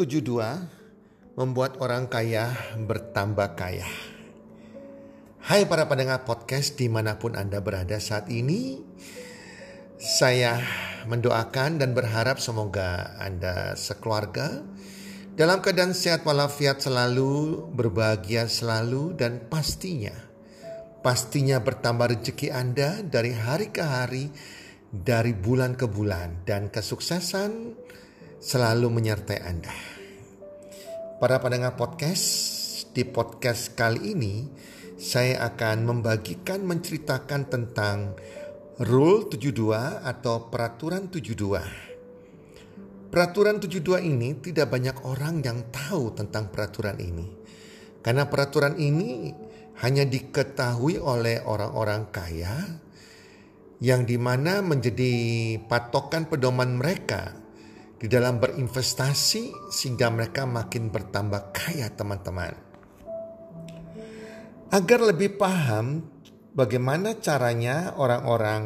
72 membuat orang kaya bertambah kaya. Hai para pendengar podcast di mana pun Anda berada saat ini. Saya mendoakan dan berharap semoga Anda sekeluarga dalam keadaan sehat walafiat selalu, berbahagia selalu dan pastinya pastinya bertambah rezeki Anda dari hari ke hari, dari bulan ke bulan dan kesuksesan selalu menyertai Anda. Para pendengar podcast, di podcast kali ini saya akan membagikan menceritakan tentang Rule 72 atau Peraturan 72. Peraturan 72 ini tidak banyak orang yang tahu tentang peraturan ini. Karena peraturan ini hanya diketahui oleh orang-orang kaya yang di mana menjadi patokan pedoman mereka di dalam berinvestasi sehingga mereka makin bertambah kaya teman-teman. Agar lebih paham bagaimana caranya orang-orang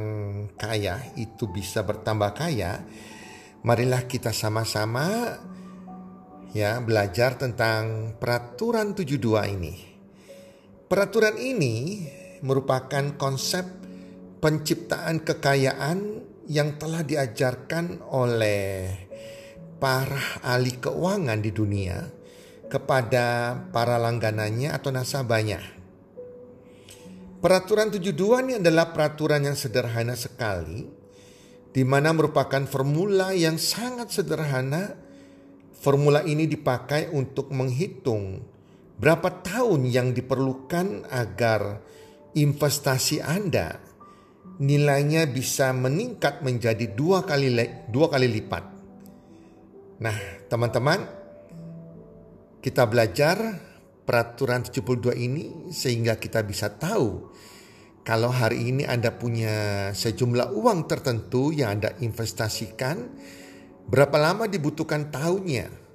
kaya itu bisa bertambah kaya, marilah kita sama-sama ya belajar tentang peraturan 72 ini. Peraturan ini merupakan konsep penciptaan kekayaan yang telah diajarkan oleh para ahli keuangan di dunia kepada para langganannya atau nasabahnya. Peraturan 72 ini adalah peraturan yang sederhana sekali di mana merupakan formula yang sangat sederhana. Formula ini dipakai untuk menghitung berapa tahun yang diperlukan agar investasi Anda nilainya bisa meningkat menjadi dua kali dua kali lipat Nah, teman-teman, kita belajar peraturan 72 ini sehingga kita bisa tahu kalau hari ini Anda punya sejumlah uang tertentu yang Anda investasikan, berapa lama dibutuhkan tahunnya?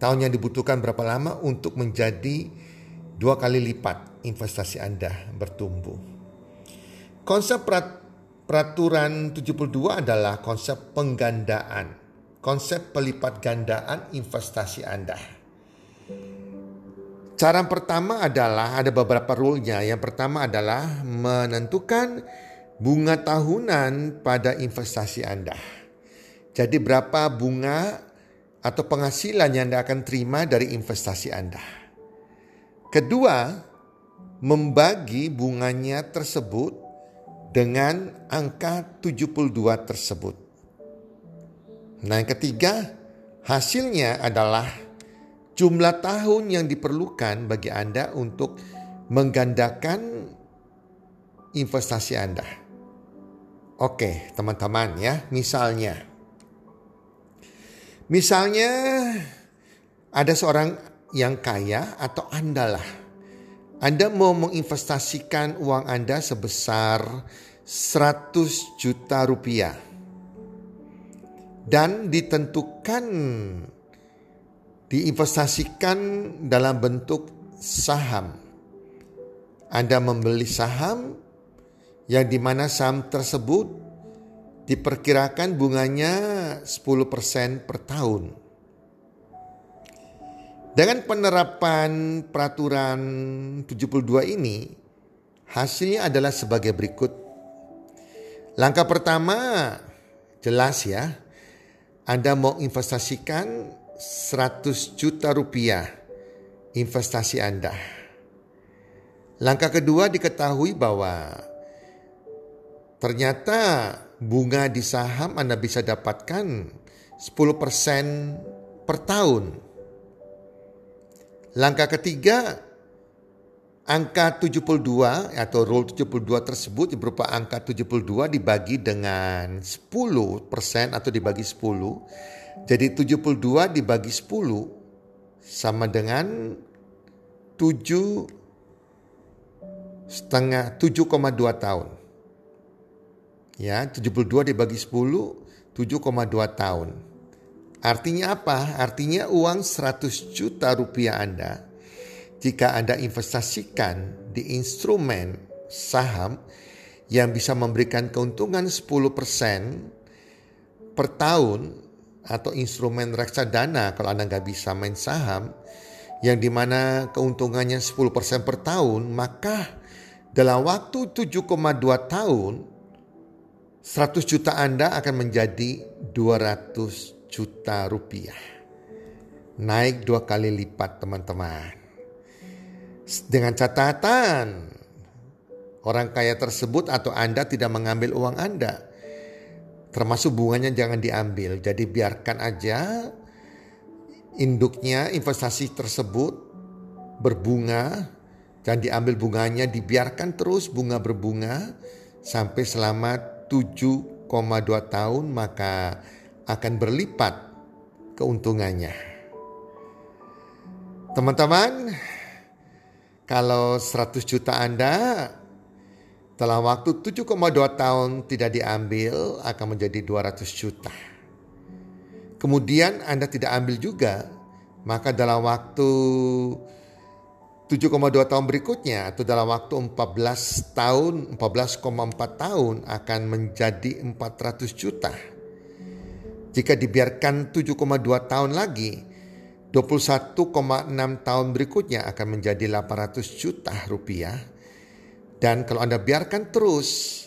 Tahun yang dibutuhkan berapa lama untuk menjadi dua kali lipat investasi Anda bertumbuh. Konsep peraturan 72 adalah konsep penggandaan konsep pelipat gandaan investasi Anda. Cara pertama adalah ada beberapa rule-nya. Yang pertama adalah menentukan bunga tahunan pada investasi Anda. Jadi berapa bunga atau penghasilan yang Anda akan terima dari investasi Anda. Kedua, membagi bunganya tersebut dengan angka 72 tersebut. Nah, yang ketiga, hasilnya adalah jumlah tahun yang diperlukan bagi Anda untuk menggandakan investasi Anda. Oke, teman-teman ya, misalnya Misalnya ada seorang yang kaya atau Anda lah. Anda mau menginvestasikan uang Anda sebesar 100 juta rupiah dan ditentukan diinvestasikan dalam bentuk saham. Anda membeli saham yang di mana saham tersebut diperkirakan bunganya 10% per tahun. Dengan penerapan peraturan 72 ini, hasilnya adalah sebagai berikut. Langkah pertama jelas ya. Anda mau investasikan 100 juta rupiah investasi Anda. Langkah kedua diketahui bahwa ternyata bunga di saham Anda bisa dapatkan 10% per tahun. Langkah ketiga, angka 72 atau rule 72 tersebut berupa angka 72 dibagi dengan 10% atau dibagi 10. Jadi 72 dibagi 10 sama dengan 7 setengah 7,2 tahun. Ya, 72 dibagi 10, 7,2 tahun. Artinya apa? Artinya uang 100 juta rupiah Anda jika Anda investasikan di instrumen saham yang bisa memberikan keuntungan 10% per tahun atau instrumen reksadana kalau Anda nggak bisa main saham yang di mana keuntungannya 10% per tahun maka dalam waktu 7,2 tahun 100 juta Anda akan menjadi 200 juta rupiah. Naik dua kali lipat teman-teman. Dengan catatan orang kaya tersebut atau Anda tidak mengambil uang Anda. Termasuk bunganya jangan diambil. Jadi biarkan aja induknya investasi tersebut berbunga dan diambil bunganya dibiarkan terus bunga berbunga sampai selama 7,2 tahun maka akan berlipat keuntungannya. Teman-teman, kalau 100 juta Anda dalam waktu 7,2 tahun tidak diambil akan menjadi 200 juta. Kemudian Anda tidak ambil juga, maka dalam waktu 7,2 tahun berikutnya atau dalam waktu 14 tahun, 14,4 tahun akan menjadi 400 juta. Jika dibiarkan 7,2 tahun lagi, 21,6 tahun berikutnya akan menjadi 800 juta rupiah. Dan kalau Anda biarkan terus,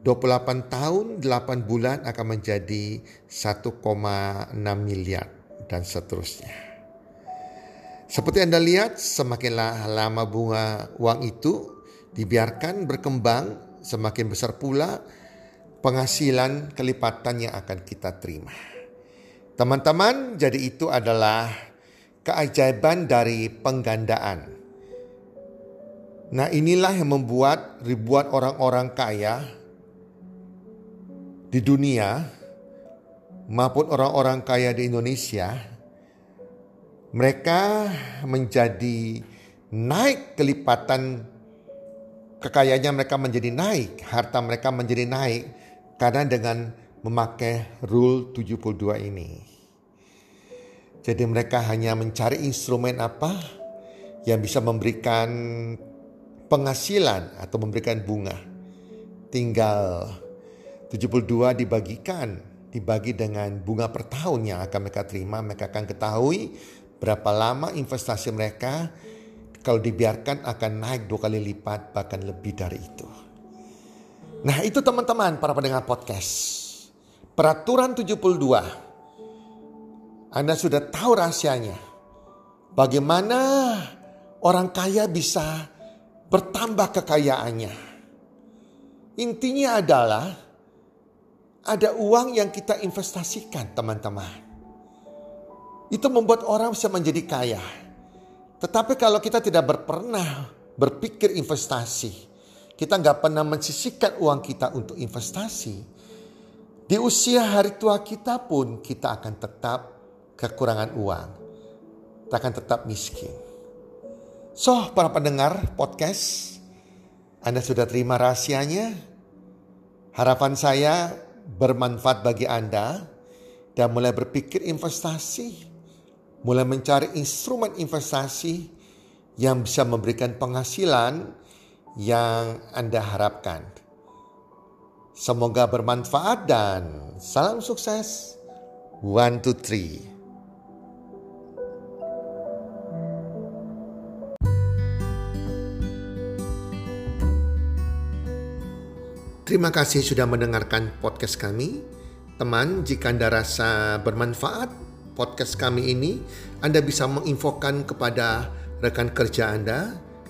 28 tahun 8 bulan akan menjadi 1,6 miliar dan seterusnya. Seperti Anda lihat, semakinlah lama bunga uang itu dibiarkan berkembang, semakin besar pula penghasilan kelipatan yang akan kita terima. Teman-teman, jadi itu adalah keajaiban dari penggandaan. Nah, inilah yang membuat ribuan orang-orang kaya di dunia maupun orang-orang kaya di Indonesia mereka menjadi naik kelipatan kekayaannya mereka menjadi naik, harta mereka menjadi naik karena dengan memakai rule 72 ini. Jadi mereka hanya mencari instrumen apa yang bisa memberikan penghasilan atau memberikan bunga. Tinggal 72 dibagikan, dibagi dengan bunga per tahun yang akan mereka terima, mereka akan ketahui Berapa lama investasi mereka kalau dibiarkan akan naik dua kali lipat bahkan lebih dari itu. Nah itu teman-teman para pendengar podcast. Peraturan 72. Anda sudah tahu rahasianya. Bagaimana orang kaya bisa bertambah kekayaannya. Intinya adalah ada uang yang kita investasikan teman-teman. Itu membuat orang bisa menjadi kaya. Tetapi kalau kita tidak berpernah berpikir investasi, kita nggak pernah mensisihkan uang kita untuk investasi, di usia hari tua kita pun kita akan tetap kekurangan uang. Kita akan tetap miskin. So, para pendengar podcast, Anda sudah terima rahasianya? Harapan saya bermanfaat bagi Anda dan mulai berpikir investasi mulai mencari instrumen investasi yang bisa memberikan penghasilan yang Anda harapkan. Semoga bermanfaat dan salam sukses. One, two, three. Terima kasih sudah mendengarkan podcast kami. Teman, jika Anda rasa bermanfaat podcast kami ini, Anda bisa menginfokan kepada rekan kerja Anda,